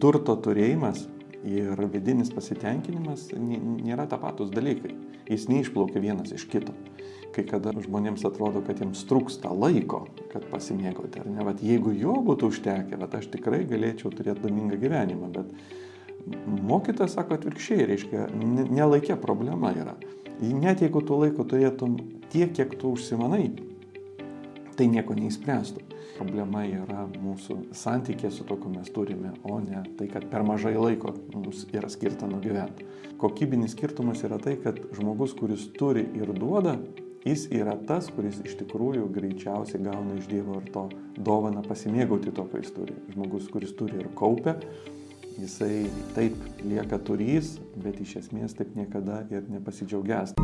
turto turėjimas ir vidinis pasitenkinimas nėra tapatus dalykai. Jis neišplaukia vienas iš kito. Kai kada žmonėms atrodo, kad jiems trūksta laiko, kad pasimėgauti. Ar ne, bet jeigu jo būtų užtekę, bet aš tikrai galėčiau turėti laimingą gyvenimą. Bet mokytas sako atvirkščiai, reiškia, nelaikė problema yra. Net jeigu tu laiko turėtum tiek, kiek tu užsimanai, tai nieko neįspręstų. Problema yra mūsų santykė su to, ko mes turime, o ne tai, kad per mažai laiko mums yra skirta nugyventi. Kokybinis skirtumas yra tai, kad žmogus, kuris turi ir duoda, jis yra tas, kuris iš tikrųjų greičiausiai gauna iš Dievo ir to dovana pasimėgauti to, ką jis turi. Žmogus, kuris turi ir kaupia, jisai taip lieka turys, bet iš esmės taip niekada ir nepasidžiaugęs.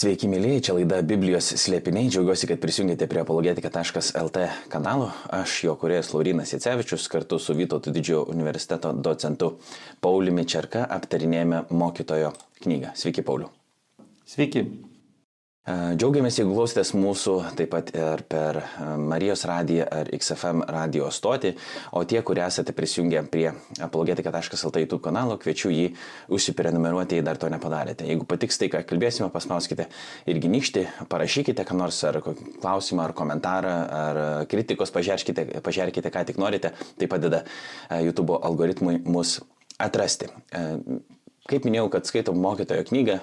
Sveiki, mėlyje, čia laida Biblijos slėpiniai. Džiaugiuosi, kad prisijungėte prie apologetika.lt kanalo. Aš jo kuriejas Laurinas Jacevičius kartu su Vytauto didžiojo universiteto docentu Pauliumi Čerka aptarinėjame mokytojo knygą. Sveiki, Pauliu. Sveiki. Džiaugiamės, jeigu klausotės mūsų taip pat ir per Marijos radiją ar XFM radio stotį, o tie, kurie esate prisijungę prie apologetika.lt YouTube kanalo, kviečiu jį užsiprenumeruoti, jei dar to nepadarėte. Jeigu patiks tai, ką kalbėsime, paspauskite irgi nykštį, parašykite, ką nors ar klausimą, ar komentarą, ar kritikos, pažiūrėkite, pažiūrėkite, ką tik norite, tai padeda YouTube algoritmui mus atrasti. Kaip minėjau, kad skaitom mokytojo knygą,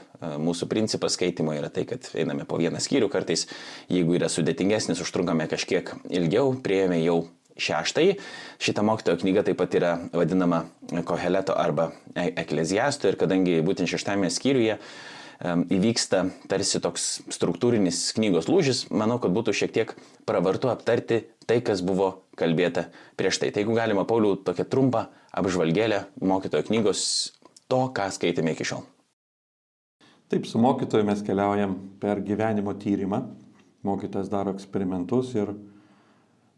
mūsų principas skaitimo yra tai, kad einame po vieną skyrių kartais, jeigu yra sudėtingesnis, užtrunkame kažkiek ilgiau, prieėmė jau šeštai. Šita mokytojo knyga taip pat yra vadinama Koheleto arba e- Ekleziasto ir kadangi būtent šeštame skyriuje įvyksta tarsi toks struktūrinis knygos lūžis, manau, kad būtų šiek tiek pravartu aptarti tai, kas buvo kalbėta prieš tai. Tai jeigu galima, Pauliau, tokią trumpą apžvalgėlę mokytojo knygos to, ką skaitėme iki šiol. Taip, su mokytoju mes keliaujam per gyvenimo tyrimą. Mokytas daro eksperimentus ir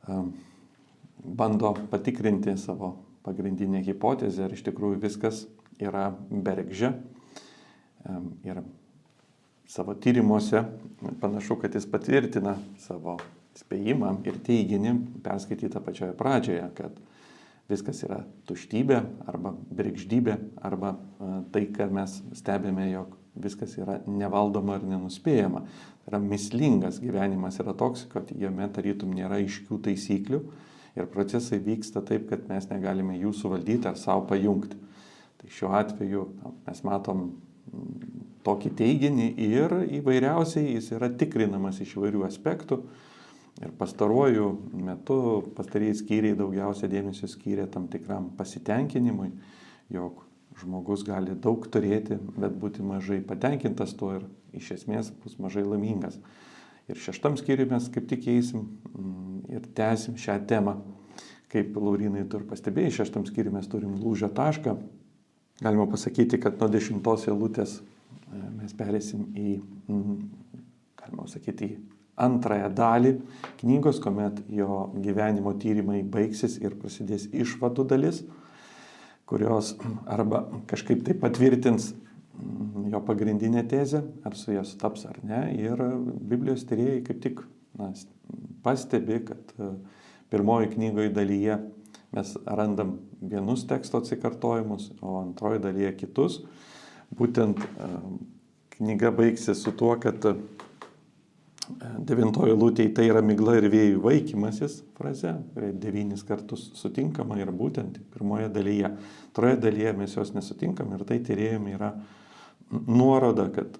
um, bando patikrinti savo pagrindinę hipotezę, ar iš tikrųjų viskas yra bergžė. Um, ir savo tyrimuose panašu, kad jis patvirtina savo spėjimą ir teiginį perskaitytą pačioje pradžioje, kad viskas yra tuštybė arba bergždybė arba tai, kad mes stebime, jog viskas yra nevaldoma ir nenuspėjama. Tai yra mislingas gyvenimas yra toks, kad jame tarytum nėra aiškių taisyklių ir procesai vyksta taip, kad mes negalime jų suvaldyti ar savo pajungti. Tai šiuo atveju mes matom tokį teiginį ir įvairiausiai jis yra tikrinamas iš įvairių aspektų Ir pastaruoju metu pastarėjai skyriai daugiausia dėmesio skyrė tam tikram pasitenkinimui, jog žmogus gali daug turėti, bet būti mažai patenkintas tuo ir iš esmės bus mažai laimingas. Ir šeštam skyriui mes kaip tik eisim mm, ir tęsim šią temą. Kaip Laurinai tu ir pastebėjai, šeštam skyriui mes turim lūžio tašką. Galima pasakyti, kad nuo dešimtos eilutės e, mes perėsim į, mm, galima sakyti, į antrąją dalį knygos, kuomet jo gyvenimo tyrimai baigsis ir prasidės išvadų dalis, kurios arba kažkaip tai patvirtins mm, jo pagrindinę tezę, ar su jas taps ar ne. Ir Biblijos tyrėjai kaip tik na, pastebi, kad e, pirmoji knygoje dalyje mes randam vienus teksto atsikartojimus, o antroji dalyje kitus. Būtent e, knyga baigsis su tuo, kad Devintojo lūtėje tai yra migla ir vėjų vaikymasis fraze, devynis kartus sutinkama ir būtent pirmoje dalyje. Troje dalyje mes jos nesutinkam ir tai tyrėjami yra nuoroda, kad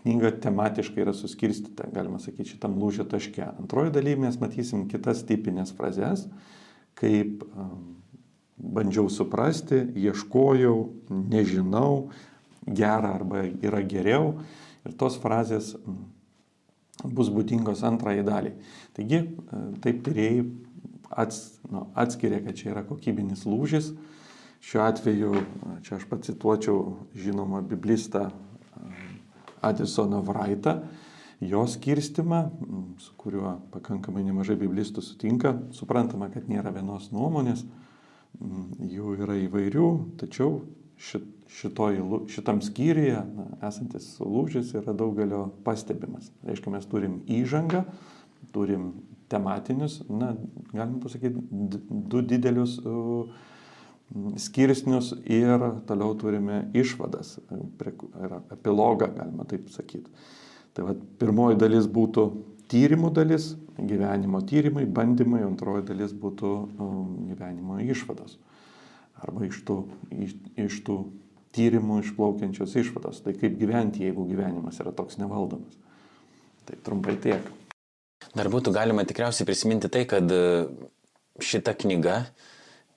knyga tematiškai yra suskirstyta, galima sakyti, šitam lūžio taške. Antroje dalyje mes matysim kitas tipinės frazes, kaip bandžiau suprasti, ieškojau, nežinau, gera arba yra geriau. Ir tos frazės bus būdingos antrajai daliai. Taigi, e, taip tyrėjai ats, nu, atskiria, kad čia yra kokybinis lūžis. Šiuo atveju, čia aš pacituočiau žinomą biblistą Adisoną Vraitą, jo skirstimą, su kuriuo pakankamai nemažai biblistų sutinka. Suprantama, kad nėra vienos nuomonės, jų yra įvairių, tačiau šit, šitoj, šitam skyriuje na, esantis lūžis yra daugelio pastebimas. Reiškia, mes turim įžangą, turim tematinius, na, galima pasakyti, du didelius uh, skirsnius ir toliau turime išvadas, epilogą, galima taip sakyti. Tai va, pirmoji dalis būtų tyrimų dalis, gyvenimo tyrimai, bandymai, antroji dalis būtų um, gyvenimo išvados. Arba iš tų, iš, iš tų tyrimų išplaukiančios išvados. Tai kaip gyventi, jeigu gyvenimas yra toks nevaldomas. Tai trumpai tiek. Dar būtų galima tikriausiai prisiminti tai, kad e, šita knyga,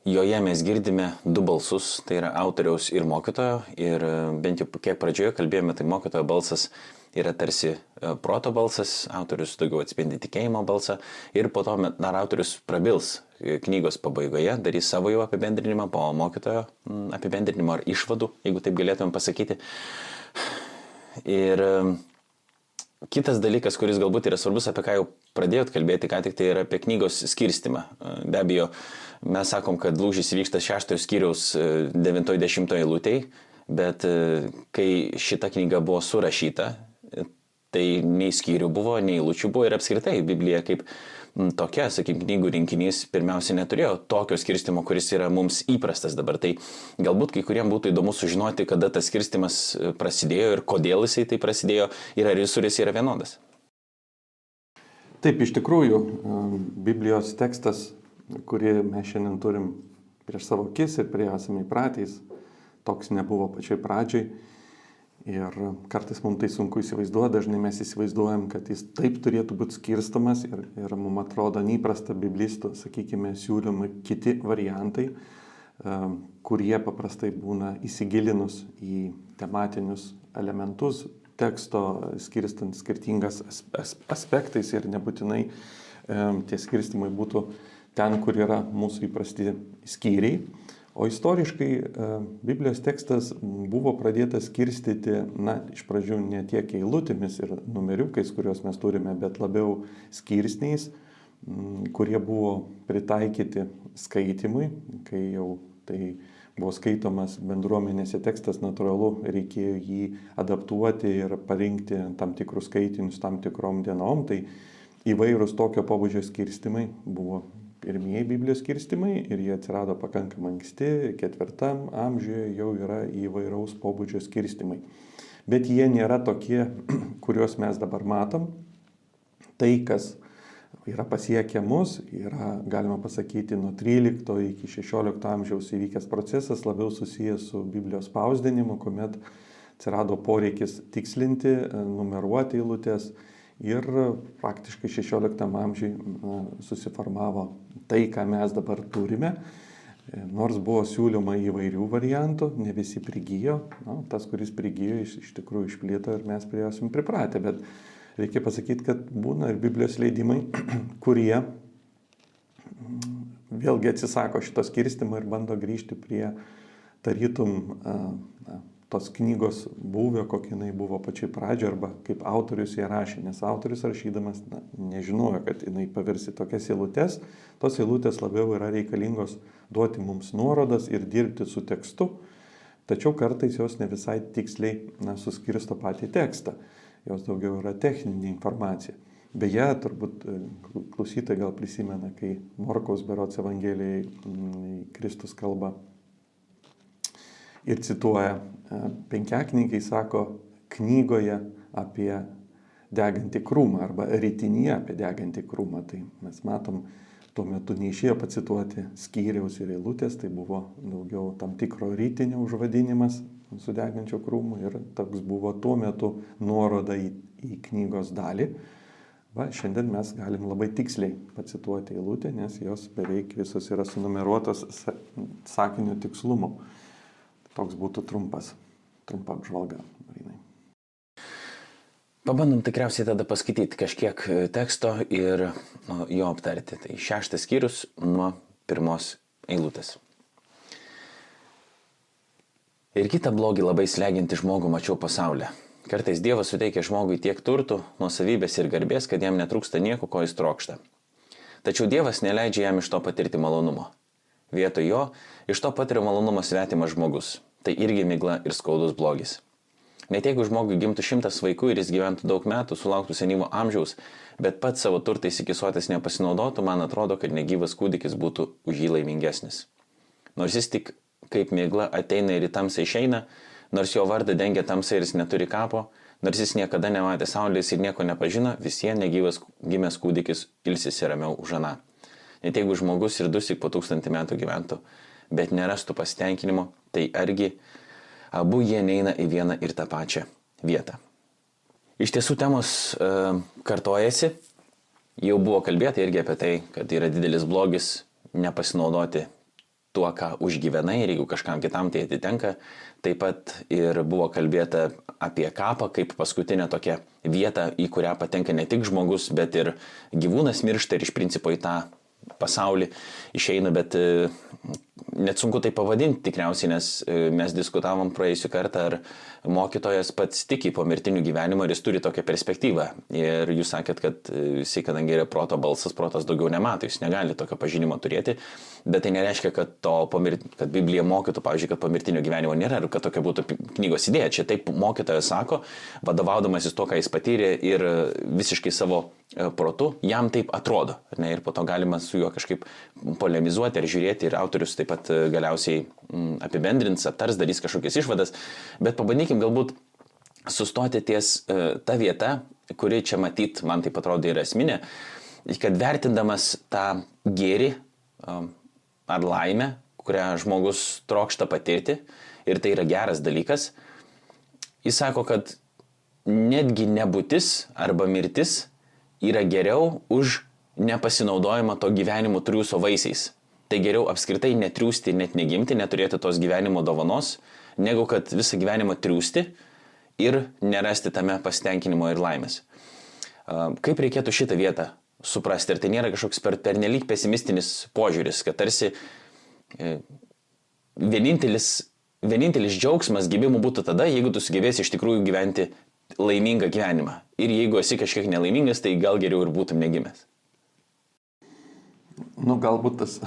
joje mes girdime du balsus, tai yra autoriaus ir mokytojo. Ir e, bent jau kiek pradžioje kalbėjome, tai mokytojo balsas yra tarsi e, proto balsas, autorius daugiau atspindi tikėjimo balsą ir po to dar autorius prabils e, knygos pabaigoje, darys savo jau apibendrinimą po mokytojo apibendrinimo ar išvadų, jeigu taip galėtumėm pasakyti. Ir e, kitas dalykas, kuris galbūt yra svarbus, apie ką jau pradėjot kalbėti, ką tik tai yra apie knygos skirstimą. Be abejo, mes sakom, kad lūžis vyksta šeštojo skyriaus 90 eilutėje, bet kai šita knyga buvo surašyta, Tai nei skyrių buvo, nei eilučių buvo ir apskritai Biblija kaip tokia, sakykime, knygų rinkinys pirmiausia neturėjo tokio skirstimo, kuris yra mums įprastas dabar. Tai galbūt kai kuriems būtų įdomu sužinoti, kada tas skirstimas e, prasidėjo ir kodėl jisai tai prasidėjo ir ar jis yra vienodas. Taip, iš tikrųjų, e, Biblijos tekstas, kurį mes šiandien turim prieš savo akis ir prie esame įpratęs, toks nebuvo pačioj pradžioj Ir kartais mums tai sunku įsivaizduoti, dažnai mes įsivaizduojam, kad jis taip turėtų būti skirstamas ir, ir mums atrodo neįprasta biblistų, sakykime, siūlomi kiti variantai, e, kurie paprastai būna įsigilinus į tematinius elementus teksto, skirstant skirtingas aspektais ir nebūtinai e, tie skirstimai būtų ten, kur yra mūsų įprasti skyriai. O istoriškai e, Biblijos tekstas buvo pradėtas skirstyti, na, iš pradžių ne tiek eilutėmis ir numeriukais, kuriuos mes turime, bet labiau skirsniais, kurie buvo pritaikyti skaitimui, kai jau tai buvo skaitomas bendruomenėse tekstas, natūralu, reikėjo jį adaptuoti ir parinkti tam tikrus skaitinius tam tikrom dienom. Tai įvairūs tokio pobūdžio skirstimai buvo pirmieji Biblijos skirstimai ir jie atsirado pakankamai anksti, ketvirtam amžiuje jau yra įvairaus pobūdžio skirstimai. Bet jie nėra tokie, kuriuos mes dabar matom. Tai, kas yra pasiekę mus, yra, galima pasakyti, nuo 13 iki 16 amžiaus įvykęs procesas, labiau susijęs su Biblijos spausdinimu, kuomet atsirado poreikis tikslinti, numeruoti eilutės Ir praktiškai 16 amžiui susiformavo tai, ką mes dabar turime. E, nors buvo siūloma įvairių variantų, ne visi prigijo, na, tas, kuris prigijo, iš, iš tikrųjų išplito ir mes prie jos pripratę, bet reikia pasakyti, kad būna ir Biblijos leidimai, kurie vėlgi atsisako šito skirstimo ir bando grįžti prie tarytum na, tos knygos būvio, kokia jinai buvo pačiai pradžioje arba kaip autorius ją rašė, nes autorius rašydamas na, nežinojo, kad jinai pavirsi tokias eilutes, tos eilutės labiau yra reikalingos duoti mums nuorodas ir dirbti su tekstu, tačiau kartais jos ne visai tiksliai na, suskirsto patį tekstą, jos daugiau yra techninė informacija. Beje, turbūt e, klausytojai gal prisimena, kai Morkaus berots Evangelijai Kristus kalba ir cituoja e, penkiaknygiai, sako knygoje apie degantį krūmą arba rytinėje apie degantį krūmą. Tai mes matom, tuo metu neišėjo pacituoti skyriaus ir eilutės, tai buvo daugiau tam tikro rytinio užvadinimas su degančio krūmu ir toks buvo tuo metu nuoroda į, į knygos dalį. Va, šiandien mes galim labai tiksliai pacituoti eilutę, nes jos beveik visos yra sunumeruotos sakinio tikslumu. Toks būtų trumpas, trumpa apžvalga. Marinai. Pabandom tikriausiai tada paskaityti kažkiek e, teksto ir nu, jo aptarti. Tai šeštas skyrius nuo pirmos eilutės. Ir kitą blogį labai sleginti žmogų mačiau pasaulyje. Kartais Dievas suteikia žmogui tiek turtų, nuosavybės ir garbės, kad jam netrūksta nieko, ko jis trokšta. Tačiau Dievas neleidžia jam iš to patirti malonumo. Vietoj jo iš to patiria malonumą svetimas žmogus. tai irgi migla ir skaudus blogis. Net jeigu žmogui gimtų šimtas vaikų ir jis gyventų daug metų, sulauktų senyvo amžiaus, bet pats savo turtais įkisuotis nepasinaudotų, man atrodo, kad negyvas kūdikis būtų už jį laimingesnis. Nors jis tik kaip migla ateina ir į tamsą išeina, nors jo vardą dengia tamsa ir jis neturi kapo, nors jis niekada nematė saulės ir nieko nepažino, vis vien negyvas gimęs kūdikis ilsisi ramiau už aną. Net jeigu žmogus ir dusik po tūkstantį metų gyventų, bet nerastų pasitenkinimo, tai argi abu jie neina į vieną ir tą pačią vietą. Iš tiesų temos e, kartojasi, jau buvo kalbėta irgi apie tai, kad yra didelis blogis nepasinaudoti tuo, ką užgyvenai ir jeigu kažkam kitam tai atitenka. Taip pat ir buvo kalbėta apie kapą kaip paskutinę tokią vietą, į kurią patenka ne tik žmogus, bet ir gyvūnas miršta ir iš principo į tą pasaulį išeina, bet e, net sunku tai pavadinti tikriausiai, nes e, mes diskutavom praėjusiu kartą, ar mokytojas pats tiki po mirtinių gyvenimo ir jis turi tokią perspektyvą. Ir jūs sakėt, kad e, jisai, kadangi yra proto balsas, protas daugiau nemato, jis negali tokio pažinimo turėti, bet tai nereiškia, kad, pomirt, kad Biblija mokytų, pavyzdžiui, kad po mirtinio gyvenimo nėra ir kad tokia būtų knygos idėja. Čia taip mokytojas sako, vadovaudamasis to, ką jis patyrė ir visiškai savo e, protu, jam taip atrodo. Ne, ir po to galima su juo kažkaip polemizuoti ar žiūrėti ir autorius taip pat e, galiausiai mm, apibendrins, aptars, darys kažkokias išvadas, bet pabandykime galbūt sustoti ties uh, ta vieta, kuri čia matyt, man tai atrodo yra esminė, kad vertindamas tą gėrį uh, ar laimę, kurią žmogus trokšta patirti, ir tai yra geras dalykas, jis sako, kad netgi nebūtis arba mirtis yra geriau už nepasinaudojimą to gyvenimo triūso vaisiais. Tai geriau apskritai netriūsti, net negimti, neturėti tos gyvenimo dovanos, negu kad visą gyvenimą triūsti ir nerasti tame pasitenkinimo ir laimės. Kaip reikėtų šitą vietą suprasti? Ir tai nėra kažkoks per, pernelyg pesimistinis požiūris, kad tarsi e, vienintelis, vienintelis džiaugsmas gyvimu būtų tada, jeigu tu sugebėsi iš tikrųjų gyventi laimingą gyvenimą. Ir jeigu esi kažkiek nelaimingas, tai gal geriau ir būtum negimęs. Nu, galbūt tas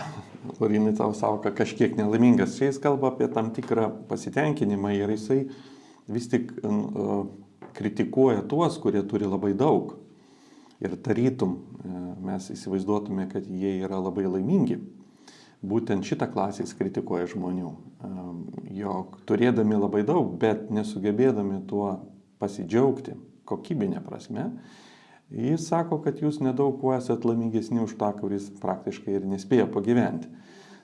Lorinai tavo savoka kažkiek nelaimingas. Čia jis kalba apie tam tikrą pasitenkinimą ir jisai vis tik kritikuoja tuos, kurie turi labai daug. Ir tarytum uh, mes įsivaizduotume, kad jie yra labai laimingi. Būtent šitą klasę jis kritikuoja žmonių. Uh, jog turėdami labai daug, bet nesugebėdami tuo pasidžiaugti kokybinė prasme, Jis sako, kad jūs nedaug kuo esat laimingesni už tą, kuris praktiškai ir nespėjo pagyventi.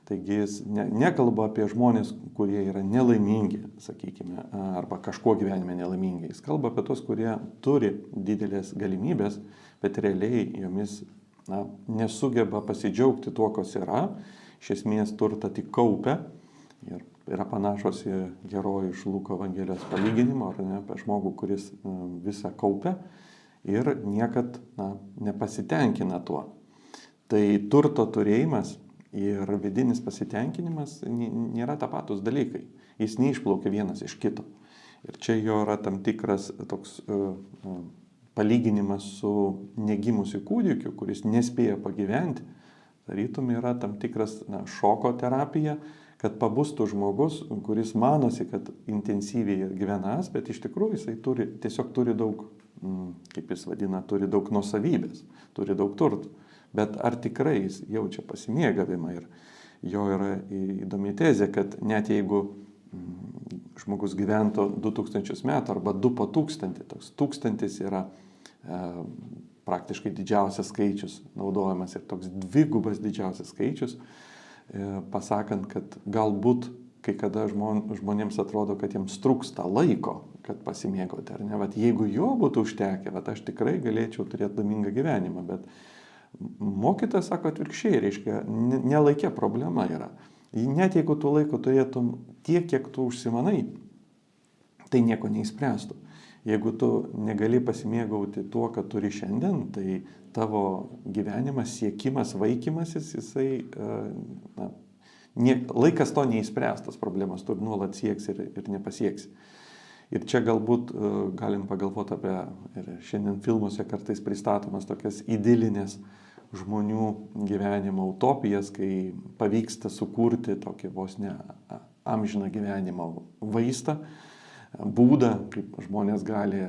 Taigi jis ne, nekalba apie žmonės, kurie yra nelaimingi, sakykime, arba kažkuo gyvenime nelaimingi. Jis kalba apie tos, kurie turi didelės galimybės, bet realiai jomis na, nesugeba pasidžiaugti tuo, kas yra, iš esmės turtą tik kaupia. Ir yra panašus į herojų iš Luko Evangelijos palyginimo, ar ne, apie žmogų, kuris visą kaupia ir niekad na, nepasitenkina tuo. Tai turto turėjimas ir vidinis pasitenkinimas nėra tapatus dalykai. Jis neišplaukia vienas iš kito. Ir čia jo yra tam tikras toks uh, palyginimas su negimusiu kūdikiu, kuris nespėja pagyventi. Tarytum yra tam tikras na, šoko terapija, kad pabustų žmogus, kuris manosi, kad intensyviai gyvenas, bet iš tikrųjų jisai turi, tiesiog turi daug kaip jis vadina, turi daug nusavybės, turi daug turtų. Bet ar tikrai jis jaučia pasimėgavimą ir jo yra įdomi tezė, kad net jeigu mm, žmogus gyventų 2000 metų arba 2 po 1000, toks tūkstantis yra e, praktiškai didžiausias skaičius naudojamas ir toks dvigubas didžiausias skaičius, e, pasakant, kad galbūt kai kada žmon, žmonėms atrodo, kad jiems trūksta laiko, kad pasimėgauti, ar ne? Vat jeigu jo būtų užtekę, vat aš tikrai galėčiau turėti laimingą gyvenimą, bet mokytas sako atvirkščiai, reiškia, nelaikė problema yra. Net jeigu tu laiko turėtum tiek, kiek tu užsimanai, tai nieko neįspręstų. Jeigu tu negali pasimėgauti tuo, ką turi šiandien, tai tavo gyvenimas, siekimas, vaikymasis, jisai na, nie, laikas to neįspręstas problemas, tu nuolat sieks ir, ir nepasieks. Ir čia galbūt uh, galim pagalvoti apie, ir šiandien filmuose kartais pristatomas tokias idilinės žmonių gyvenimo utopijas, kai pavyksta sukurti tokį vos ne amžiną gyvenimo vaistą, būdą, kaip žmonės gali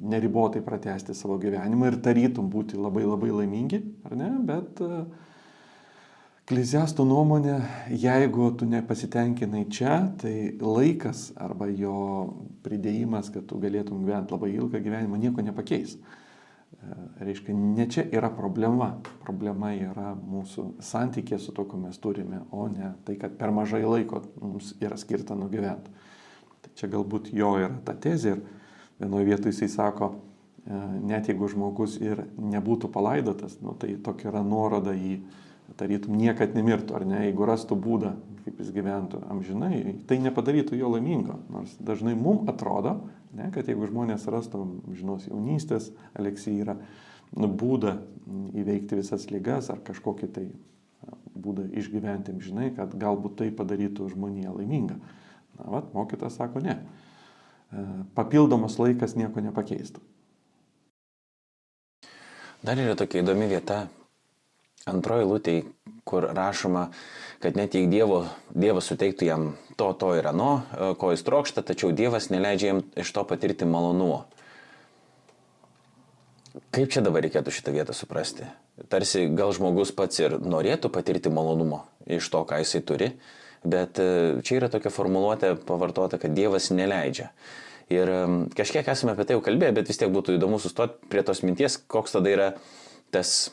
neribotai pratesti savo gyvenimą ir tarytum būti labai labai laimingi, ar ne, bet uh, Ekleziasto nuomonė, jeigu tu nepasitenkinai čia, tai laikas arba jo pridėjimas, kad tu galėtum gyventi labai ilgą gyvenimą, nieko nepakeis. E, reiškia, ne čia yra problema. Problema yra mūsų santykė su to, ko mes turime, o ne tai, kad per mažai laiko mums yra skirta nugyventi. Tai čia galbūt jo yra ta tezė ir vienoje vietoje jisai sako, e, net jeigu žmogus ir nebūtų palaidotas, nu, tai tokia yra nuoroda į tarytum niekad nemirtų, ar ne, jeigu rastų būdą, kaip jis gyventų amžinai, tai nepadarytų jo laimingo. Nors dažnai mums atrodo, ne, kad jeigu žmonės rastų žinos jaunystės aleksyrą, nu, būdą įveikti visas lygas ar kažkokį tai būdą išgyventi amžinai, kad galbūt tai padarytų žmoniją laimingą. Na, vat, mokytas sako ne. E, papildomas laikas nieko nepakeistų. Dar yra tokia įdomi vieta antroji lūtė, kur rašoma, kad net jei dievo, Dievas suteiktų jam to, to ir ano, e, ko jis trokšta, tačiau Dievas neleidžia jam iš to patirti malonumo. Kaip čia dabar reikėtų šitą vietą suprasti? Tarsi gal žmogus pats ir norėtų patirti malonumo iš to, ką jisai turi, bet e, čia yra tokia formuluotė pavartota, kad Dievas neleidžia. Ir kažkiek esame apie tai jau kalbėję, bet vis tiek būtų įdomu sustoti prie tos minties, koks tada yra tas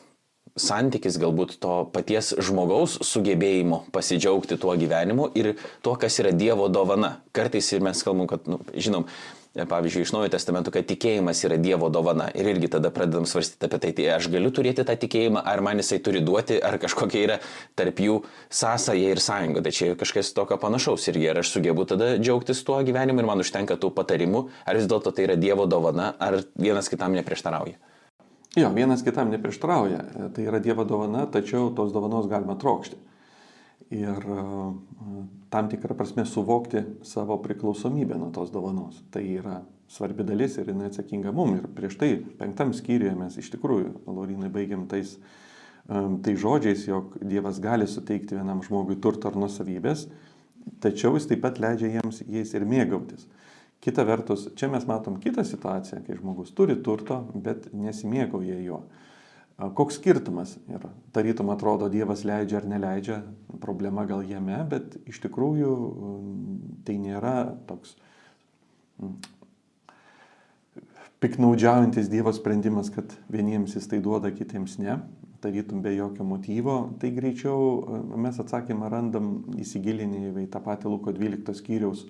santykis galbūt to paties žmogaus sugebėjimo pasidžiaugti tuo gyvenimu ir tuo, kas yra Dievo dovana. Kartais ir mes kalbam, kad, nu, žinom, pavyzdžiui, iš Naujojo testamento, kad tikėjimas yra Dievo dovana. Ir irgi tada pradedam svarstyti apie tai, tai aš galiu turėti tą tikėjimą, ar man jisai turi duoti, ar kažkokia yra tarp jų sąsaja ir sąjunga. Tai čia kažkas tokio panašaus. Irgi ar aš sugebu tada džiaugtis tuo gyvenimu ir man užtenka tų patarimų, ar vis dėlto tai yra Dievo dovana, ar vienas kitam neprieštarauja. Jo, vienas kitam neprieštrauja. Tai yra Dievo dovana, tačiau tos dovanos galima trokšti. Ir e, tam tikrą prasme suvokti savo priklausomybę nuo tos dovanos. Tai yra svarbi dalis ir jinai atsakinga mum. Ir prieš tai penktam skyriuje mes iš tikrųjų, Laurinai, baigiam tais, tai žodžiais, jog Dievas gali suteikti vienam žmogui turto ar nusavybės, tačiau jis taip pat leidžia jiems jais ir mėgautis. Kita vertus, čia mes matom kitą situaciją, kai žmogus turi turto, bet nesimėgauja juo. Koks skirtumas yra? Tarytum atrodo, Dievas leidžia ar neleidžia, problema gal jame, bet iš tikrųjų tai nėra toks piknaudžiaujantis Dievo sprendimas, kad vieniems jis tai duoda, kitiems ne, tarytum be jokio motyvo, tai greičiau mes atsakymą randam įsigilinę į tą patį Luko 12 skyriaus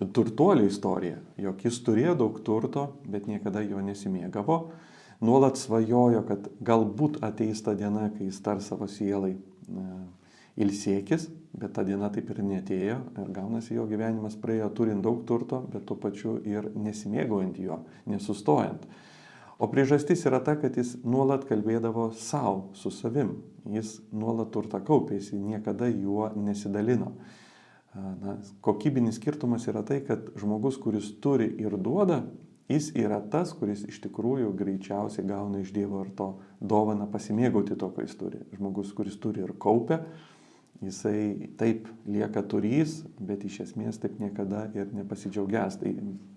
turtuolio istorija, jog jis turėjo daug turto, bet niekada jo nesimėgavo, nuolat svajojo, kad galbūt ateis ta diena, kai jis tar savo sielai ilsėkis, bet ta diena taip ir netėjo ir gaunasi jo gyvenimas praėjo turint daug turto, bet tuo pačiu ir nesimėgaujant jo, nesustojant. O priežastis yra ta, kad jis nuolat kalbėdavo savo, su savim. Jis nuolat turtą kaupė, jis niekada juo nesidalino. Na, kokybinis skirtumas yra tai, kad žmogus, kuris turi ir duoda, jis yra tas, kuris iš tikrųjų greičiausiai gauna iš Dievo ir to dovaną pasimėgauti to, ką jis turi. Žmogus, kuris turi ir kaupia, jisai taip lieka turys, bet iš esmės taip niekada ir nepasidžiaugias. Tai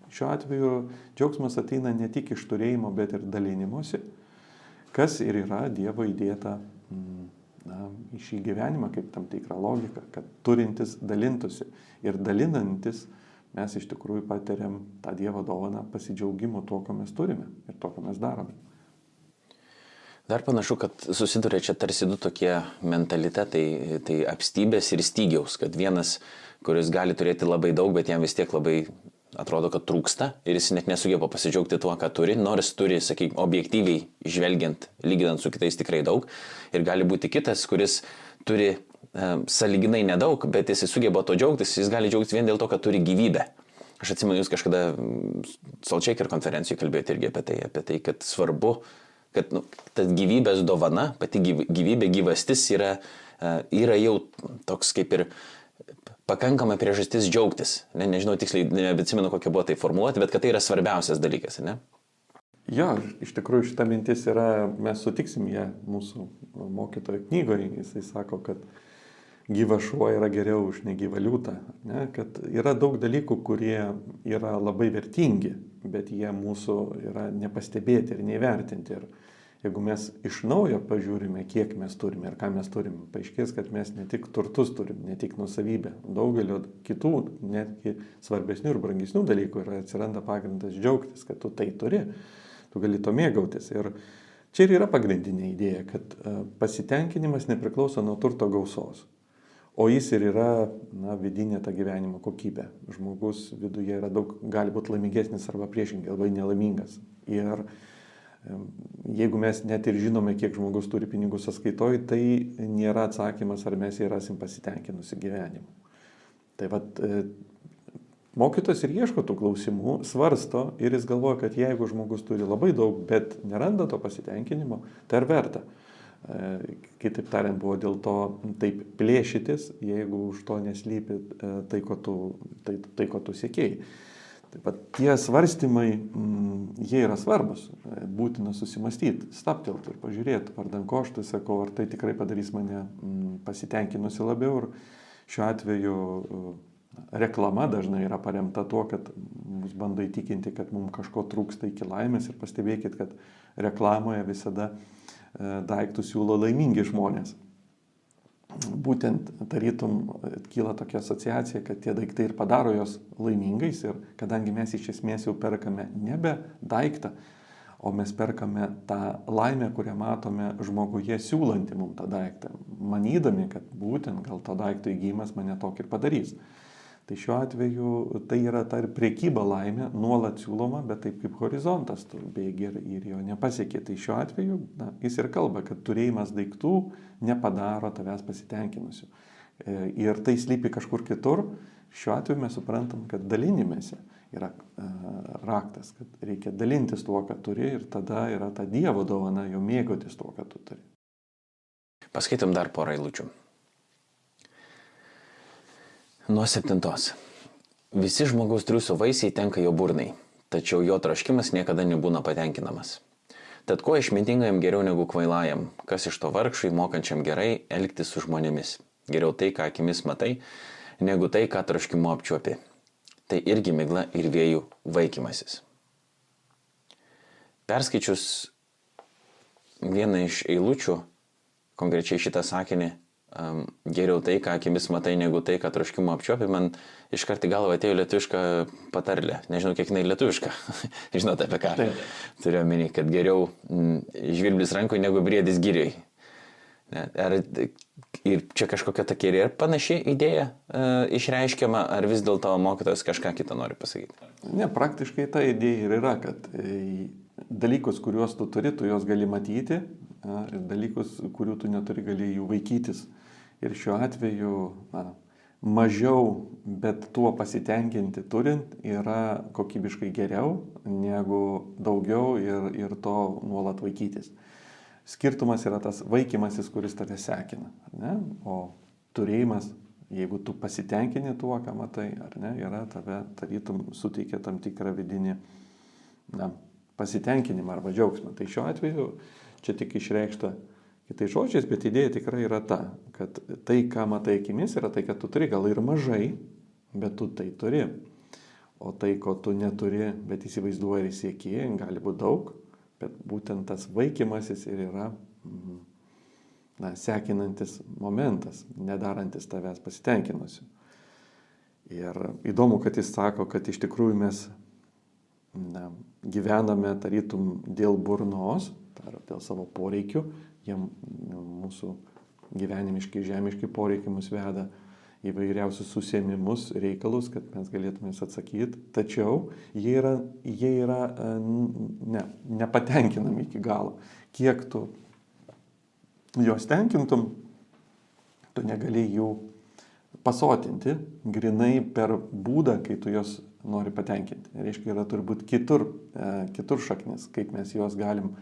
šiuo atveju džiaugsmas ateina ne tik iš turėjimo, bet ir dalinimuose, kas ir yra Dievo įdėta. Mm, na, į šį gyvenimą kaip tam tikrą logiką, kad turintis dalintųsi ir dalinantis mes iš tikrųjų patiriam tą Dievo dovaną pasidžiaugimo tuo, ko mes turime ir to, ko mes darome. Dar panašu, kad susiduria čia tarsi du tokie mentalitetai, tai apstybės ir stygiaus, kad vienas, kuris gali turėti labai daug, bet jam vis tiek labai atrodo, kad trūksta ir jis net nesugeba pasidžiaugti tuo, ką turi, nors turi, sakykime, objektyviai žvelgiant, lyginant su kitais tikrai daug. Ir gali būti kitas, kuris turi e, saliginai nedaug, bet jis sugeba to džiaugtis, jis gali džiaugtis vien dėl to, kad turi gyvybę. Aš atsimenu, jūs kažkada Solčeker konferencijoje kalbėjote irgi apie tai, apie tai, kad svarbu, kad nu, ta gyvybės dovana, pati gyvybė, gyvastis yra, e, yra jau toks kaip ir pakankamai priežastis džiaugtis. Ne, nežinau tiksliai, nebeatsimenu, kokia buvo tai formuoti, bet kad tai yra svarbiausias dalykas, ne? Jo, iš tikrųjų šita mintis yra, mes sutiksim ją mūsų mokytojo knygoje, jisai sako, kad gyva šuo yra geriau už negyvą liūtą. Ne? Kad yra daug dalykų, kurie yra labai vertingi, bet jie mūsų yra nepastebėti ir neįvertinti. Ir jeigu mes iš naujo pažiūrime, kiek mes turime ir ką mes turime, paaiškės, kad mes ne tik turtus turim, ne tik nusavybę, daugelio kitų, netgi svarbesnių ir brangesnių dalykų ir atsiranda pagrindas džiaugtis, kad tu tai turi, tu gali to mėgautis. Ir čia ir yra pagrindinė idėja, kad e, pasitenkinimas nepriklauso nuo turto gausos. O jis ir yra na, vidinė ta gyvenimo kokybė. Žmogus viduje yra daug, gali būti laimingesnis arba priešingai, labai nelaimingas. Ir Jeigu mes net ir žinome, kiek žmogus turi pinigų sąskaitoj, tai nėra atsakymas, ar mes jį rasim pasitenkinusi gyvenimu. Tai vad, e, mokytas ir ieško tų klausimų, svarsto ir jis galvoja, kad jeigu žmogus turi labai daug, bet neranda to pasitenkinimo, tai ar verta. E, kitaip tariant, buvo dėl to taip plėšytis, jeigu už to neslypi e, tai, ko tu, tai, tai, ko tu sėkėjai. Taip pat tie svarstymai, mm, jie yra svarbus, būtina susimastyti, staptelti ir pažiūrėti, vardan ko aš tai sakau, ar tai tikrai padarys mane mm, pasitenkinusi labiau. Ir šiuo atveju mm, reklama dažnai yra paremta tuo, kad mus bando įtikinti, kad mums kažko trūksta iki laimės. Ir pastebėkit, kad reklamoje visada e, daiktus siūlo laimingi žmonės būtent tarytum kyla tokia asociacija, kad tie daiktai ir padaro jos laimingais ir kadangi mes iš esmės jau perkame nebe daiktą, o mes perkame tą laimę, kurią matome žmoguje siūlantį mums tą daiktą, manydami, kad būtent gal to daikto įgymas mane tokį ir padarys. Tai šiuo atveju tai yra ta ir priekyba laimė, nuolat siūloma, bet taip kaip horizontas, tu bėgi ir, ir jo nepasiekė. Tai šiuo atveju na, jis ir kalba, kad turėjimas daiktų nepadaro tavęs pasitenkinusių. E, ir tai slypi kažkur kitur. Šiuo atveju mes suprantam, kad dalinimėse yra e, raktas, kad reikia dalintis tuo, ką turi ir tada yra ta Dievo dovana, jo mėgautis tuo, ką tu turi. Paskaitom dar porą eilučių. Nuo septintos. Visi žmogaus triusų vaisiai tenka jo burnai, tačiau jo troškimas niekada nebūna patenkinamas. Tad kuo išmintingajam geriau negu kvailajam, kas iš to vargšui mokančiam gerai elgtis su žmonėmis. Geriau tai, ką akimis matai, negu tai, ką troškimo apčiuopi. Tai irgi migla ir vėjų vaikymasis. Perskaičius vieną iš eilučių, konkrečiai šitą sakinį, um, geriau tai, ką akimis matai, negu tai, ką troškimo apčiopi, man iš karto galvo atėjo lietuviška patarlė. Nežinau, kiek jinai lietuviška. Žinote apie ką. Taip. Turiu omeny, kad geriau m, žvirblis rankoje negu briedis gyriui. Ar ir čia kažkokia tokia ir panaši idėja e, išreiškiama, ar vis dėlto mokytojas kažką kitą nori pasakyti? Ne, praktiškai ta idėja ir yra, kad e, dalykus, kuriuos tu turi, tu juos gali matyti, a, ir dalykus, kurių tu neturi, gali jų vaikytis. Ir šiuo atveju na, mažiau, bet tuo pasitenkinti turint yra kokybiškai geriau negu daugiau ir, ir to nuolat vaikytis. Skirtumas yra tas vaikymasis, kuris tave sekina. Ne? O turėjimas, jeigu tu pasitenkini tuo, ką matai, ar ne, yra tave tarytum suteikia tam tikrą vidinį na, pasitenkinimą arba džiaugsmą. Tai šiuo atveju čia tik išreikšta kitais žodžiais, bet idėja tikrai yra ta, kad tai, ką matai akimis, yra tai, kad tu turi gal ir mažai, bet tu tai turi. O tai, ko tu neturi, bet įsivaizduoji ir sieki, gali būti daug, bet būtent tas vaikimasis ir yra mhm, na, sekinantis momentas, nedarantis tavęs pasitenkinusiu. Ir įdomu, kad jis sako, kad iš tikrųjų mes na, gyvename tarytum dėl burnos, ar dėl savo poreikių, jie mūsų gyvenimiški, žemiški poreikiai mus veda įvairiausius susėmimus, reikalus, kad mes galėtume atsakyti, tačiau jie yra, jie yra e, ne, nepatenkinami iki galo. Kiek tu juos tenkintum, tu negali jų pasotinti grinai per būdą, kai tu juos nori patenkinti. Reiškia, yra turbūt kitur, e, kitur šaknis, kaip mes juos galim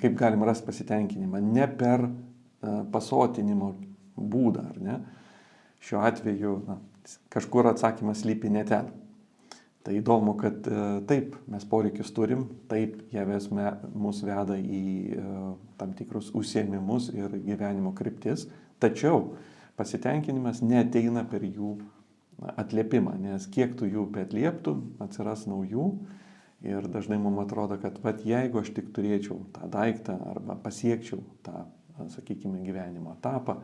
kaip galim rasti pasitenkinimą, ne per pasotinimo būdą, ar ne? Šiuo atveju na, kažkur atsakymas lypi ne ten. Tai įdomu, kad e, taip, mes poreikius turim, taip, jie vesme, mus veda į e, tam tikrus užsiemimus ir gyvenimo kryptis, tačiau pasitenkinimas neteina per jų atliepimą, nes kiek tu jų betlieptų, atsiras naujų. Ir dažnai mums atrodo, kad vat, jeigu aš tik turėčiau tą daiktą arba pasiekčiau tą, sakykime, gyvenimo etapą,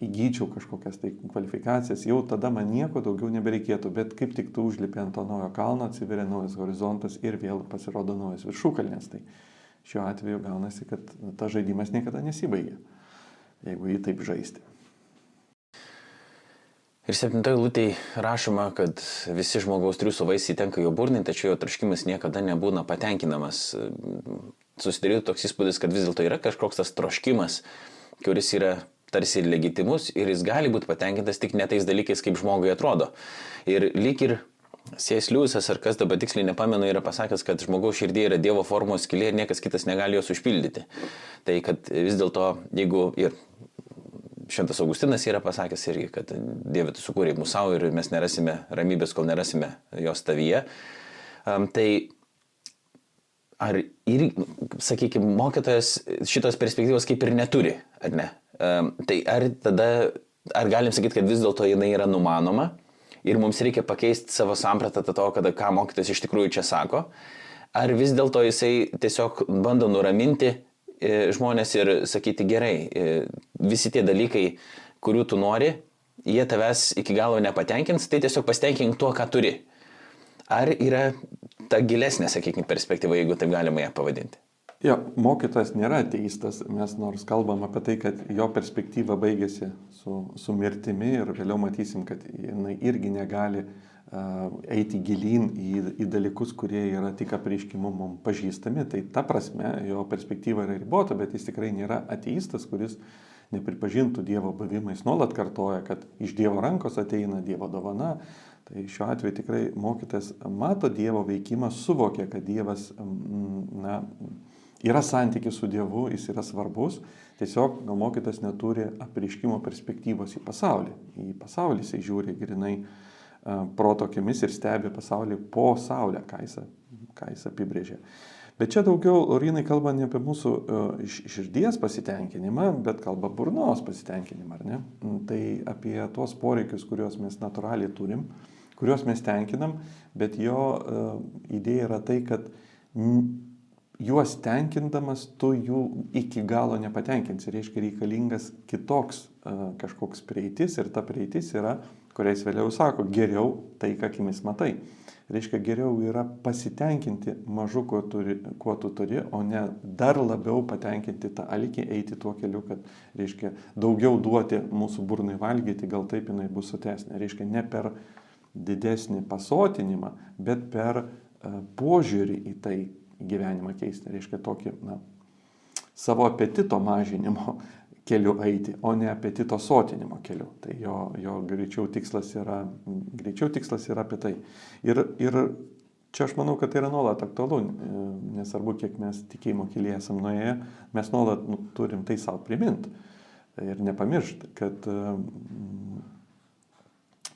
įgyčiau kažkokias tai kvalifikacijas, jau tada man nieko daugiau nebereikėtų, bet kaip tik tu užlipi ant to naujo kalno, atsiveria naujas horizontas ir vėl pasirodo naujas viršukalnės. Tai šiuo atveju gaunasi, kad tas žaidimas niekada nesibaigia, jeigu jį taip žaisti. Ir septintoje lūtėje rašoma, kad visi žmogaus triusų vaisiai tenka jo burnai, tačiau jo traškimas niekada nebūna patenkinamas. Susidarytų toks įspūdis, kad vis dėlto yra kažkoks tas troškimas, kuris yra tarsi legitimus ir jis gali būti patenkintas tik ne tais dalykais, kaip žmogui atrodo. Ir lyg ir Sės Liūsas, ar kas dabar tiksliai nepamenu, yra pasakęs, kad žmogaus širdie yra Dievo formos skilė ir niekas kitas negali jos užpildyti. Tai kad vis dėlto, jeigu ir Šventas Augustinas yra pasakęs irgi, kad Dieve tu sukūrė mūsų savo ir mes nerasime ramybės, kol nerasime jos tavyje. Um, tai ar ir, sakykime, mokytojas šitos perspektyvos kaip ir neturi, ar ne? Um, tai ar tada, ar galim sakyti, kad vis dėlto jinai yra numanoma ir mums reikia pakeisti savo sampratą to, kada ką mokytojas iš tikrųjų čia sako, ar vis dėlto jisai tiesiog bando nuraminti žmonės ir sakyti gerai, e, visi tie dalykai, kurių tu nori, jie tavęs iki galo nepatenkins, tai tiesiog pasitenkink tuo, ką turi. Ar yra ta gilesnė, sakykime, perspektyva, jeigu taip galima ją pavadinti? Jo, mokytojas nėra ateistas, mes nors kalbam apie tai, kad jo perspektyva baigėsi su, su mirtimi ir vėliau matysim, kad jinai irgi negali uh, eiti gilyn į, į dalykus, kurie yra tik apreiškimu mums pažįstami. Tai ta prasme jo perspektyva yra ribota, bet jis tikrai nėra ateistas, kuris nepripažintų Dievo buvimą. Jis nuolat kartoja, kad iš Dievo rankos ateina Dievo dovana. Tai šiuo atveju tikrai mokytas mato Dievo veikimą, suvokia, kad Dievas na, yra santykis su Dievu, jis yra svarbus. Tiesiog gal mokytas neturi apreiškimo perspektyvos į pasaulį. Į pasaulį jisai žiūri grinai proto akimis ir stebi pasaulį po Saulę, ką jis, ką jis apibrėžė. Bet čia daugiau, Lorinai, kalba ne apie mūsų širdies pasitenkinimą, bet kalba burnos pasitenkinimą, ar ne? Tai apie tuos poreikius, kuriuos mes natūraliai turim, kuriuos mes tenkinam, bet jo idėja yra tai, kad juos tenkindamas tu jų iki galo nepatenkinsi. Reiškia reikalingas kitoks kažkoks prieitis ir ta prieitis yra kuriais vėliau sako, geriau tai, ką akimis matai. Reiškia, geriau yra pasitenkinti mažu, kuo, turi, kuo tu turi, o ne dar labiau patenkinti tą alikį, eiti tuo keliu, kad, reiškia, daugiau duoti mūsų burnai valgyti, gal taip jinai bus sotesnė. Reiškia, ne per didesnį pasotinimą, bet per uh, požiūrį į tai gyvenimą keisti. Reiškia, tokį, na, savo apetito mažinimo keliu eiti, o ne apetito sotinimo keliu. Tai jo, jo greičiau, tikslas yra, greičiau tikslas yra apie tai. Ir, ir čia aš manau, kad tai yra nuolat aktualu, nesvarbu, kiek mes tikėjimo kelyje esam nuėję, mes nuolat nu, turim tai savo priminti ir nepamiršti, kad mm,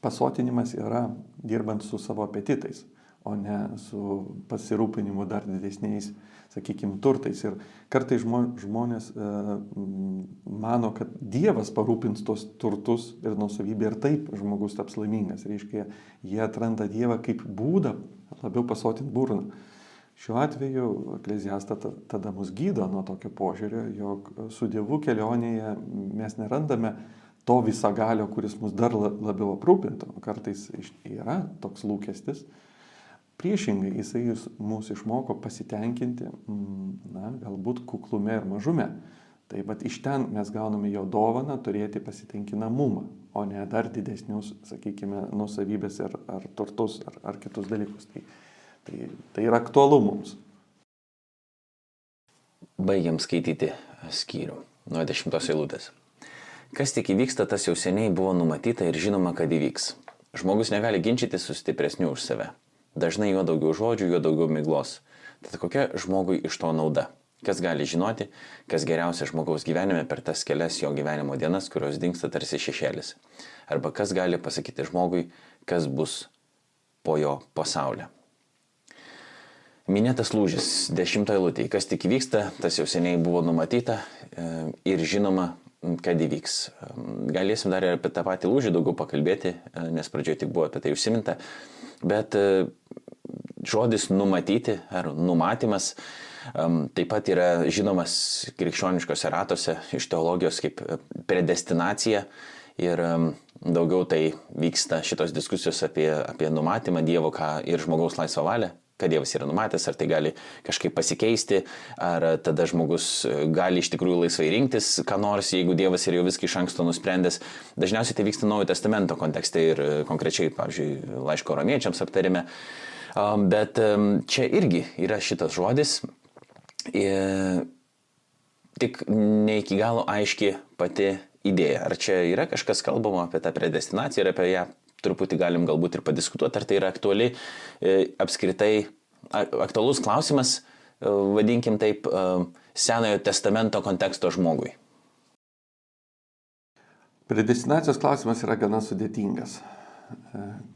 pasotinimas yra dirbant su savo apetitais, o ne su pasirūpinimu dar didesniais sakykime, turtais. Ir kartai žmonės e, mano, kad Dievas parūpins tos turtus ir nusavybę ir taip žmogus taps laimingas. Reiškia, jie atranda Dievą kaip būdą labiau pasotinti burną. Šiuo atveju ekleziasta tada mus gydo nuo tokio požiūrio, jog su Dievu kelionėje mes nerandame to visagalio, kuris mus dar labiau aprūpintų. Kartais yra toks lūkestis, Priešingai, jisai mūsų išmoko pasitenkinti, mm, na, galbūt kuklume ir mažume. Tai vad iš ten mes gauname jo dovaną turėti pasitenkinamumą, o ne dar didesnius, sakykime, nusavybės ar, ar turtus ar, ar kitus dalykus. Tai, tai, tai yra aktualu mums. Baigiam skaityti skyrių nuo dešimtos eilutės. Kas tik įvyksta, tas jau seniai buvo numatyta ir žinoma, kad įvyks. Žmogus negali ginčyti su stipresniu už save. Dažnai juo daugiau žodžių, juo daugiau miglos. Tad kokia žmogui iš to nauda? Kas gali žinoti, kas geriausia žmogaus gyvenime per tas kelias jo gyvenimo dienas, kurios dinksta tarsi šešėlis? Arba kas gali pasakyti žmogui, kas bus po jo pasaulio? Minėtas lūžis, dešimtoje lūtėje, kas tik vyksta, tas jau seniai buvo numatyta e, ir žinoma, kad įvyks. Galėsim dar ir apie tą patį lūžį daugiau pakalbėti, nes pradžioje tik buvo apie tai užsiminta. Bet žodis numatyti ar numatymas taip pat yra žinomas krikščioniškose ratuose iš teologijos kaip predestinacija. Ir daugiau tai vyksta šitos diskusijos apie, apie numatymą Dievo ką, ir žmogaus laisvą valią, kad Dievas yra numatęs, ar tai gali kažkaip pasikeisti, ar tada žmogus gali iš tikrųjų laisvai rinktis, ką nors, jeigu Dievas yra jau viską iš anksto nusprendęs. Dažniausiai tai vyksta Naujojo testamento kontekste ir konkrečiai, pavyzdžiui, laiško romiečiams aptarėme. Bet čia irgi yra šitas žodis. Tik ne iki galo aiški pati idėja. Ar čia yra kažkas kalbama apie tą predestinaciją ir apie ją truputį galim galbūt ir padiskutuoti, ar tai yra aktuali e, apskritai, aktualus klausimas, e, vadinkim taip, e, Senojo testamento konteksto žmogui. Predestinacijos klausimas yra gana sudėtingas.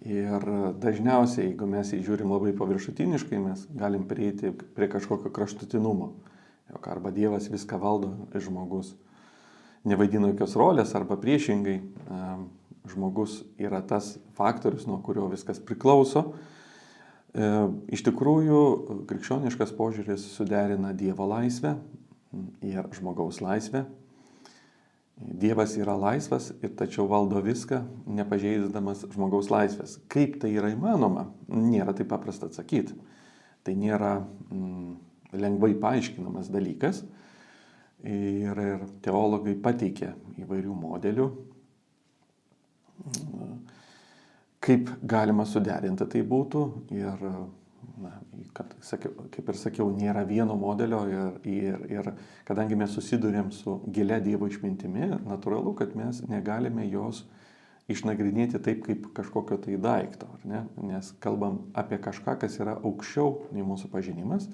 Ir dažniausiai, jeigu mes jį žiūrim labai paviršutiniškai, mes galim prieiti prie kažkokio kraštutinumo. Jok arba Dievas viską valdo, žmogus nevaidina jokios rolės, arba priešingai, žmogus yra tas faktorius, nuo kurio viskas priklauso. E, iš tikrųjų, krikščioniškas požiūris suderina Dievo laisvę ir žmogaus laisvę. Dievas yra laisvas ir tačiau valdo viską, nepažeisdamas žmogaus laisvės. Kaip tai yra įmanoma, nėra taip paprasta atsakyti. Tai nėra mm, lengvai paaiškinamas dalykas. Ir, ir teologai pateikė įvairių modelių, kaip galima suderinti tai būtų ir, na, kad, sakiau, kaip ir sakiau, nėra vieno modelio ir, ir, ir kadangi mes susidurėm su gilia Dievo išmintimi, natūralu, kad mes negalime jos išnagrinėti taip kaip kažkokio tai daikto, nes kalbam apie kažką, kas yra aukščiau nei mūsų pažinimas.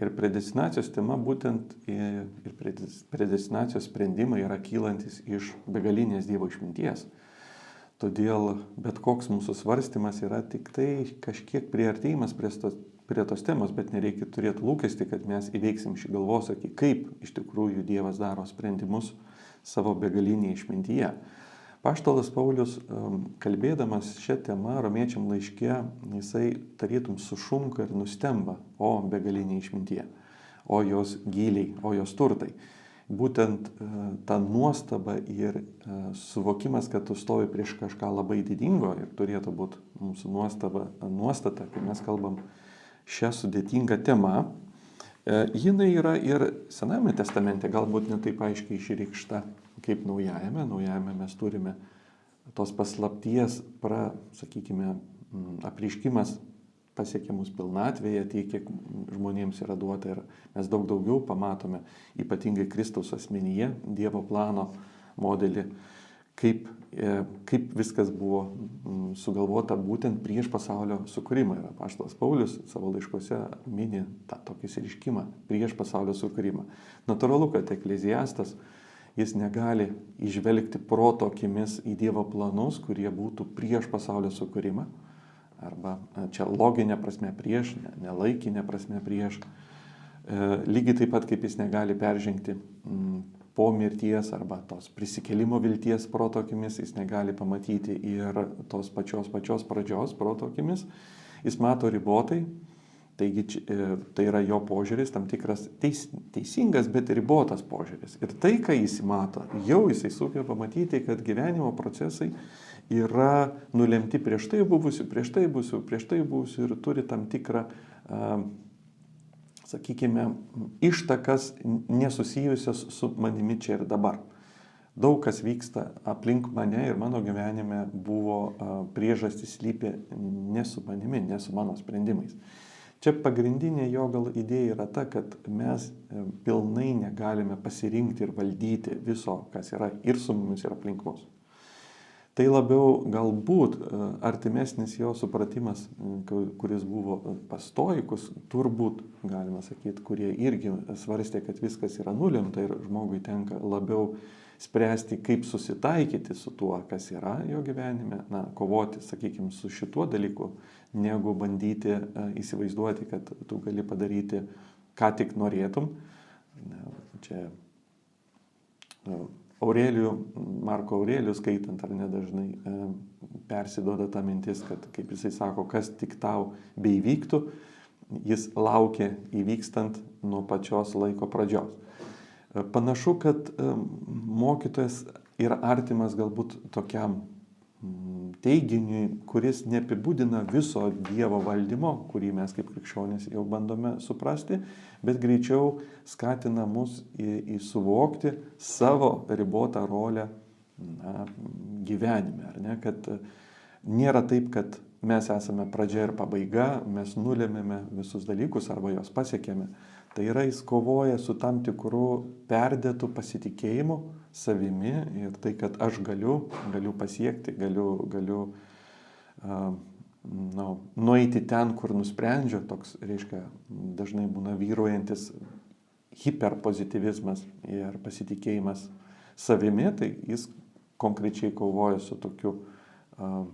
Ir predestinacijos tema būtent ir predestinacijos sprendimai yra kylantis iš begalinės Dievo išminties. Todėl bet koks mūsų svarstymas yra tik tai kažkiek prieartėjimas prie tos, prie tos temos, bet nereikia turėti lūkesti, kad mes įveiksim šį galvosakį, kaip iš tikrųjų Dievas daro sprendimus savo begalinėje išmintyje. Paštalas Paulius, um, kalbėdamas šią temą romiečiam laiške, jisai tarytum sušunka ir nustemba, o begalinė išmintyje, o jos gyliai, o jos turtai būtent e, ta nuostaba ir e, suvokimas, kad tu stovi prieš kažką labai didingo ir turėtų būti mūsų nuostaba, nuostata, kai mes kalbam šią sudėtingą temą, e, jinai yra ir Sename testamente, galbūt netaip aiškiai išreikšta kaip naujajame. Naujajame mes turime tos paslapties, pra, sakykime, apriškimas pasiekia mus pilnatvėje, tiek, kiek žmonėms yra duota ir mes daug daugiau pamatome, ypatingai Kristaus asmenyje, Dievo plano modelį, kaip, e, kaip viskas buvo sugalvota būtent prieš pasaulio sukūrimą. Ir apaštalas Paulius savo laiškose mini tą tokį įsiriškimą prieš pasaulio sukūrimą. Natūralu, kad ekleziastas jis negali išvelgti proto akimis į Dievo planus, kurie būtų prieš pasaulio sukūrimą arba čia loginė prasme prieš, nelaikinė prasme prieš. E, lygiai taip pat kaip jis negali peržengti po mirties arba tos prisikelimo vilties protokimis, jis negali pamatyti ir tos pačios pačios pradžios protokimis, jis mato ribotai, taigi e, tai yra jo požiūris, tam tikras teis, teisingas, bet ribotas požiūris. Ir tai, ką jis mato, jau jisai sugeba pamatyti, kad gyvenimo procesai yra nulemti prieš tai buvusių, prieš tai buvusių, prieš tai buvusių ir turi tam tikrą, sakykime, ištakas nesusijusios su manimi čia ir dabar. Daug kas vyksta aplink mane ir mano gyvenime buvo priežastys lypė ne su manimi, ne su mano sprendimais. Čia pagrindinė jo gal idėja yra ta, kad mes e, pilnai negalime pasirinkti ir valdyti viso, kas yra ir su mumis, ir aplink mus. Tai labiau galbūt e, artimesnis jo supratimas, kuris buvo pas stoikus, turbūt, galima sakyti, kurie irgi svarstė, kad viskas yra nulemta ir žmogui tenka labiau spręsti, kaip susitaikyti su tuo, kas yra jo gyvenime, na, kovoti, sakykime, su šituo dalyku, negu bandyti e, įsivaizduoti, kad tu gali padaryti, ką tik norėtum. Čia e, Aurelijų, Marko Aurelijų skaitant ar nedažnai e, persidoda ta mintis, kad, kaip jisai sako, kas tik tau beivyktų, jis laukia įvykstant nuo pačios laiko pradžios. E, panašu, kad e, mokytojas yra artimas galbūt tokiam teiginiui, kuris neapibūdina viso Dievo valdymo, kurį mes kaip krikščionys jau bandome suprasti, bet greičiau skatina mus į, į suvokti savo ribotą rolę na, gyvenime. Ne? Kad nėra taip, kad mes esame pradžia ir pabaiga, mes nulėmėme visus dalykus arba juos pasiekėme. Tai yra jis kovoja su tam tikru perdėtu pasitikėjimu savimi ir tai, kad aš galiu, galiu pasiekti, galiu, galiu uh, nu, nueiti ten, kur nusprendžiu, toks, reiškia, dažnai būna vyruojantis hiperpozitivizmas ir pasitikėjimas savimi, tai jis konkrečiai kovoja su tokiu uh,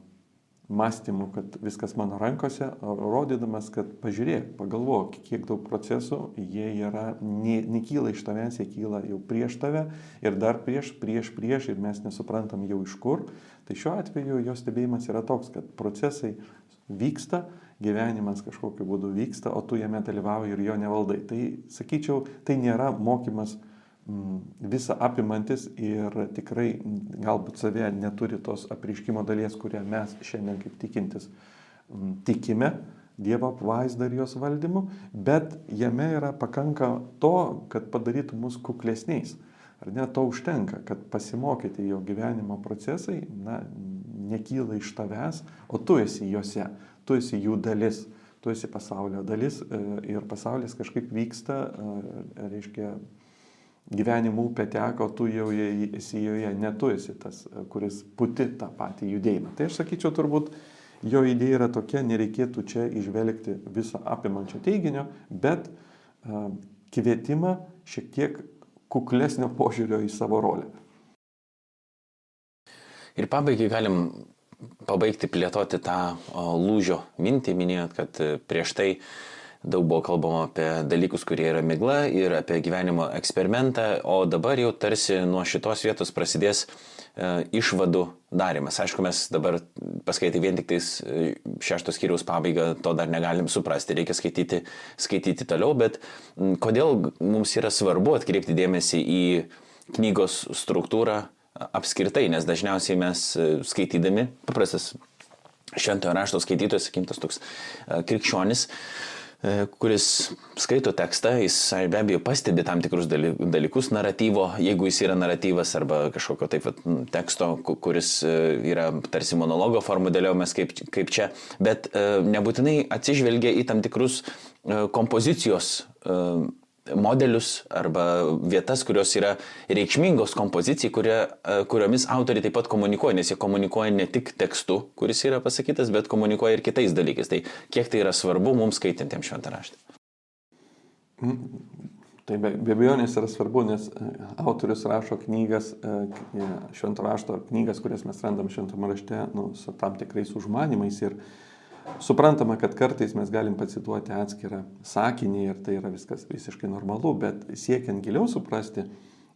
mąstymu, kad viskas mano rankose, rodydamas, kad pažiūrėk, pagalvok, kiek daug procesų, jie yra, ne, nekyla iš tavęs, jie kyla jau prieš tave ir dar prieš, prieš, prieš ir mes nesuprantam jau iš kur. Tai šiuo atveju jo stebėjimas yra toks, kad procesai vyksta, gyvenimas kažkokiu būdu vyksta, o tu jame dalyvauji ir jo nevaldai. Tai sakyčiau, tai nėra mokymas visą apimantis ir tikrai galbūt savie neturi tos apriškimo dalies, kurią mes šiandien kaip tikintis mm, tikime Dievo apvaizdą ir jos valdymu, bet jame yra pakanka to, kad padarytų mus kuklesniais. Ar ne to užtenka, kad pasimokyti jo gyvenimo procesai, na, nekyla iš tavęs, o tu esi juose, tu esi jų dalis, tu esi pasaulio dalis e, ir pasaulis kažkaip vyksta, e, reiškia, gyvenimo upė teko, tu jau esi joje, ne tu esi tas, kuris puti tą patį judėjimą. Tai aš sakyčiau, turbūt jo idėja yra tokia, nereikėtų čia išvelgti viso apimančio teiginio, bet uh, kvietimą šiek tiek kuklesnio požiūrio į savo rolę. Ir pabaigai galim pabaigti plėtoti tą lūžio mintį, minėjot, kad prieš tai uh, daug buvo kalbama apie dalykus, kurie yra migla ir apie gyvenimo eksperimentą, o dabar jau tarsi nuo šitos vietos prasidės e, išvadų darimas. Aišku, mes dabar paskaityti vien tik tais e, šeštos skyriaus pabaigą, to dar negalim suprasti, reikia skaityti, skaityti toliau, bet kodėl mums yra svarbu atkreipti dėmesį į knygos struktūrą apskritai, nes dažniausiai mes e, skaitydami, paprastas šventojo rašto skaitytojas, sakykim, tas toks krikščionis, uh, kuris skaito tekstą, jis be abejo pastebi tam tikrus dalykus naratyvo, jeigu jis yra naratyvas arba kažkokio taip pat teksto, kuris e, yra tarsi monologo formų dėliojamas kaip, kaip čia, bet e, nebūtinai atsižvelgia į tam tikrus kompozicijos modelius arba vietas, kurios yra reikšmingos kompozicijai, kurie, e, kuriomis autoriai taip pat komunikuoja, nes jie komunikuoja ne tik tekstu, kuris yra pasakytas, bet komunikuoja ir kitais dalykais. Tai kiek tai yra svarbu mums skaitantiems šventą raštą? Mm, tai be, be abejonės yra svarbu, nes e, autorius rašo knygas, e, šventą rašto knygas, kurias mes randam šventame rašte, nu, su tam tikrais užmanimais ir Suprantama, kad kartais mes galim pacituoti atskirą sakinį ir tai yra viskas visiškai normalu, bet siekiant giliau suprasti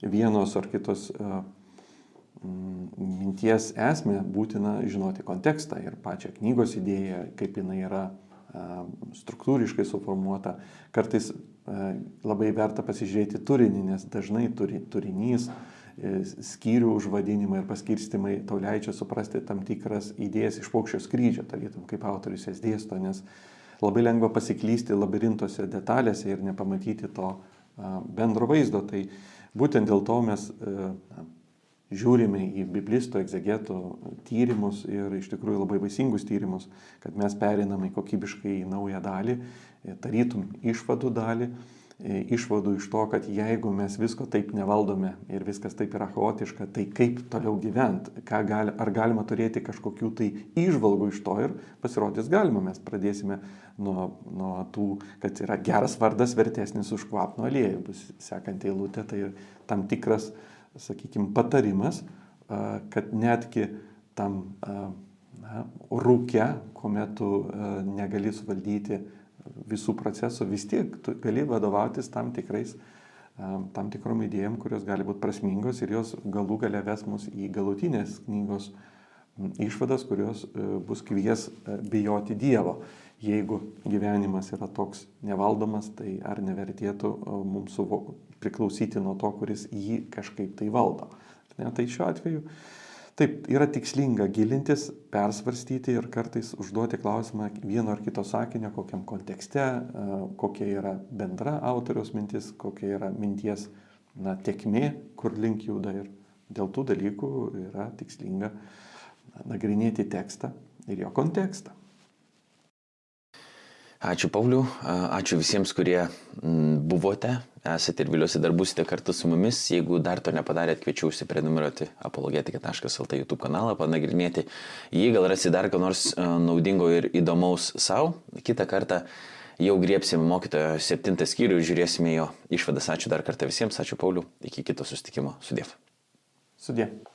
vienos ar kitos uh, minties esmę, būtina žinoti kontekstą ir pačią knygos idėją, kaip jinai yra uh, struktūriškai suformuota. Kartais uh, labai verta pasižiūrėti turinį, nes dažnai turi, turinys E, skyrių užvadinimai ir paskirstimai tau leidžia suprasti tam tikras idėjas iš paukščio skrydžio, tarytum kaip autorius jas dėsto, nes labai lengva pasiklysti labirintose detalėse ir nepamatyti to bendro vaizdo. Tai būtent dėl to mes e, žiūrime į biblistų, egzegetų tyrimus ir iš tikrųjų labai vaisingus tyrimus, kad mes periname kokybiškai į naują dalį, e, tarytum išvadų dalį E, išvadų iš to, kad jeigu mes visko taip nevaldome ir viskas taip yra chaotiška, tai kaip toliau gyventi, gali, ar galima turėti kažkokių tai išvalgų iš to ir pasirodys galima, mes pradėsime nuo, nuo tų, kad yra geras vardas vertesnis už kvapno aliejų, bus sekanti eilutė, tai tam tikras, sakykime, patarimas, kad netgi tam na, rūke, kuomet tu negali suvaldyti visų procesų, vis tiek tu gali vadovautis tam tikrais tam tikrom idėjom, kurios gali būti prasmingos ir jos galų gale ves mus į galutinės knygos išvadas, kurios e, bus kvies e, bijoti Dievo. Jeigu gyvenimas yra toks nevaldomas, tai ar nevertėtų mums priklausyti nuo to, kuris jį kažkaip tai valdo. Ne, tai šiuo atveju taip yra tikslinga gilintis, persvarstyti ir kartais užduoti klausimą vieno ar kito sakinio, kokiam kontekste, kokia yra bendra autoriaus mintis, kokia yra minties na, tekmė, kur link juda ir dėl tų dalykų yra tikslinga nagrinėti tekstą ir jo kontekstą. Ačiū Pauliu, ačiū visiems, kurie buvote, esate ir vėliausiai dar būsite kartu su mumis. Jeigu dar to nepadarėt, kviečiu užsiprenumeruoti apologetika.lt YouTube kanalą, panagrinėti jį, gal rasi dar ką nors naudingo ir įdomaus savo. Kitą kartą jau griepsime mokytojo septintą skyrių ir žiūrėsime jo išvadas. Ačiū dar kartą visiems, ačiū Pauliu, iki kito susitikimo. Sudėv. Sudėv.